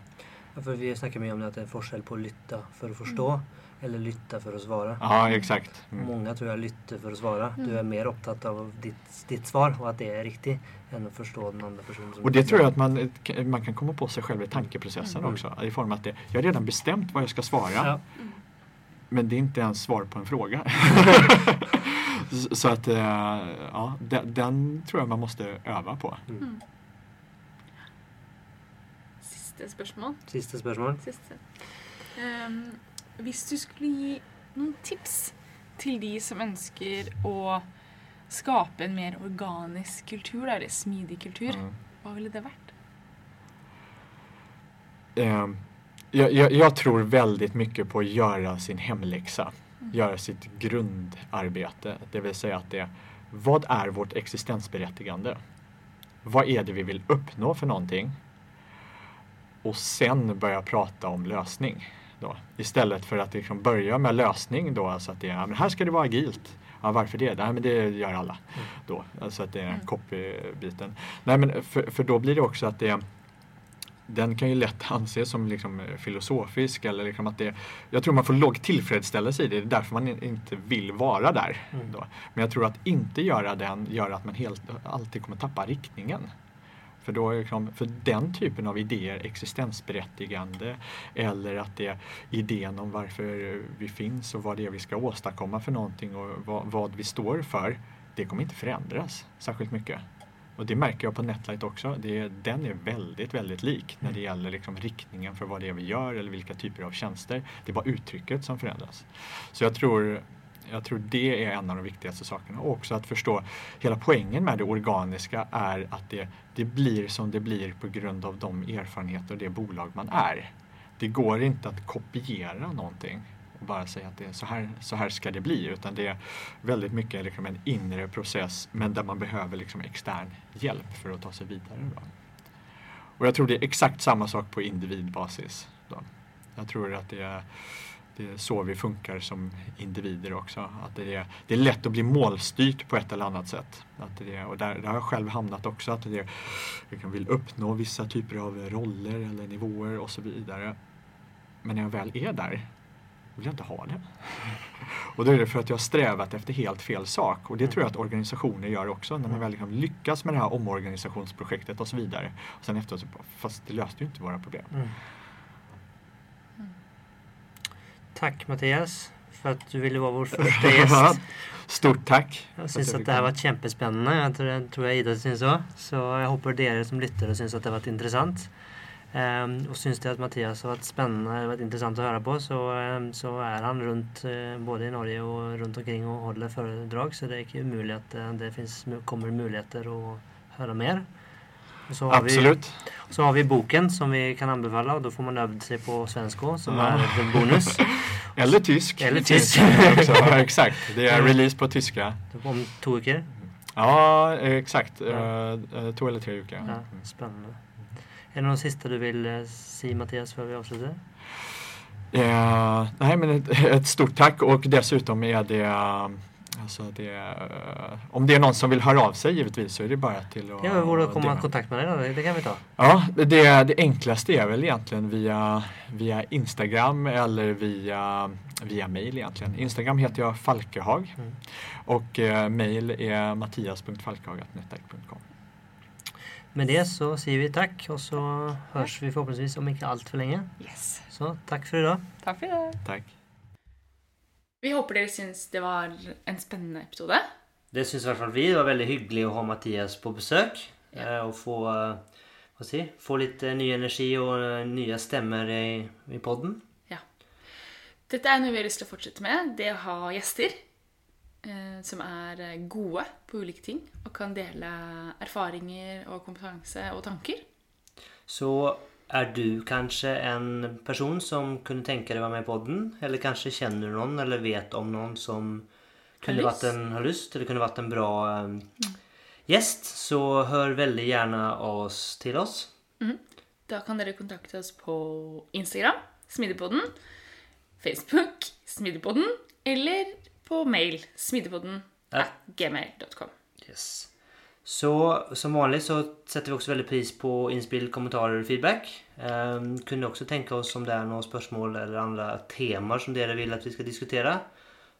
Ja, för vi snackar mer om det att det är forskel på att lytta för att förstå eller lytta för att svara. Ja, exakt. Mm. Många tror jag lytter för att svara. Du är mer upptatt av ditt, ditt svar och att det är riktigt än att förstå den andra personen. som Och det tror jag att man, man kan komma på sig själv i tankeprocessen Mm. också. I form av att det, jag har redan bestämt vad jag ska svara. Ja. Men det är inte ens svar på en fråga. Så att, eh, ja, den, den tror jag man måste öva på. Siste spørsmål. Sista spørsmål. Siste. Ehm, hvis du skulle gi noen tips til de som ønsker å skape en mer organisk kultur, eller smidig kultur, Mm. hva ville det vært? Eh, jag, jag, jag tror väldigt mycket på att göra sin hemläxa. Göra sitt grundarbete. Det vill säga att det, vad är vårt existensberättigande? Vad är det vi vill uppnå för någonting? Och sen börja prata om lösning. Då. Istället för att liksom börja med lösning då, alltså att det är, men här ska det vara agilt. Ja, varför det? Nej, men det gör alla. Då. Alltså att det är copy-biten. Nej, men för, för då blir det också att det den kan ju lätt anses som liksom eh, filosofisk eller liksom att det, jag tror man får låg tillfredsställelse i det, det är därför man in- inte vill vara där. Mm. Då. Men jag tror att inte göra den gör att man helt, alltid kommer tappa riktningen. För, då liksom, för den typen av idéer, existensberättigande eller att det är idén om varför vi finns och vad det är vi ska åstadkomma för någonting och vad, vad vi står för, det kommer inte förändras särskilt mycket. Och det märker jag på Netlight också. Det den är väldigt, väldigt lik när det gäller liksom riktningen för vad det är vi gör eller vilka typer av tjänster. Det är bara uttrycket som förändras. Så jag tror, jag tror det är en av de viktigaste sakerna. Och också att förstå hela poängen med det organiska är att det, det blir som det blir på grund av de erfarenheter och det bolag man är. Det går inte att kopiera någonting och bara säga att det är så här, så här ska det bli. Utan det är väldigt mycket liksom en inre process men där man behöver liksom extern hjälp för att ta sig vidare. Då. Och jag tror det är exakt samma sak på individbasis. Då. Jag tror att det är, det är så vi funkar som individer också. Att det, är, det är lätt att bli målstyrt på ett eller annat sätt. Att det är, och där, där har jag själv hamnat också. Att det är, jag vill uppnå vissa typer av roller eller nivåer och så vidare. Men när jag väl är där vill jag inte ha det. Och då är det för att jag har strävat efter helt fel sak. Och det tror jag att organisationer gör också. När man väl liksom lyckas med det här omorganisationsprojektet och så vidare. Och sen efteråt så fast det löste ju inte våra problem. Mm. Tack Mattias för att du ville vara vår första gäst. Stort tack. Jag syns att det här var kjempespennende. Jeg tror, jeg tror jeg Ida syns òg. Så jeg håper dere som lyttere syns at det har vært interessant. Um, og syns det at Mathias har vært spennende eller vært interessant å høre på, så, ehm, så er han rundt eh, både i Norge og rundt omkring og holder foredrag, så det er ikke umulig at eh, det finnes, kommer muligheter å høre mer. Og så har vi- Absolut. så har vi boken som vi kan anbefale, og da får man øvd seg på svensk òg, som Ja. er en bonus. Eller tysk. Eller Finns tysk. också, exakt. Det är release på tyska. Om två veckor? Ja, exakt. Ja. Eh, två eller tre veckor. Ja, spännande. Är det något sista du vill eh, säga Mattias för vi avslutar? Eh, nej, men ett, ett stort tack och dessutom är det eh, Alltså det, eh, om det är någon som vill höra av sig givetvis så är det bara till att Ja, hur det att komma i kontakt med dig då? Det kan vi ta. Ja, det, det enklaste är väl egentligen via, via Instagram eller via, via mail egentligen. Instagram heter jag Falkehag Mm. och eh, mail är mattias.falkehag.nettac.com. Med det så säger vi tack och så hörs vi förhoppningsvis om inte allt för länge. Yes. Så tack för idag. Takk for det. Tack. Vi håper dere syns det var en spennende episode. Det syns i alla fall vi. Det var väldigt hyggligt att ha Mattias på besök. Ja. eh, Och få, eh, vad säger, få lite ny energi och eh, nya stämmor i, i podden. Dette er noe vi har fortsette med. Det å ha gjester eh, som er eh, gode på ulike ting og kan dele erfaringer og kompetanse og tanker. Så är du kanske en person som kunde tänka dig vara med i podden? Eller kanske känner någon eller vet om någon som kunde varit en, har lust eller kunde varit en bra eh, gäst så hör väldigt gärna av oss till oss. Da kan dere kontakte oss på Instagram, Smidigpodden, Facebook, Smidigpodden, eller på mail, smidigpodden Ja. gmail.com. Yes. Så som vanligt så sätter vi också väldigt pris på inspel, kommentarer och feedback. Ehm, kunde också tänka oss om det är några spörsmål eller andra teman som det vill att vi ska diskutera.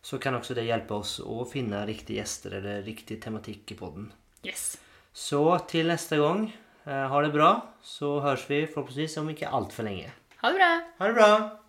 Så kan också det hjälpa oss att finna riktiga gäster eller riktig tematik i podden. Yes. Så till nästa gång, eh, ha det bra så hörs vi förhoppningsvis om inte allt för länge. Ha det bra! Ha det bra!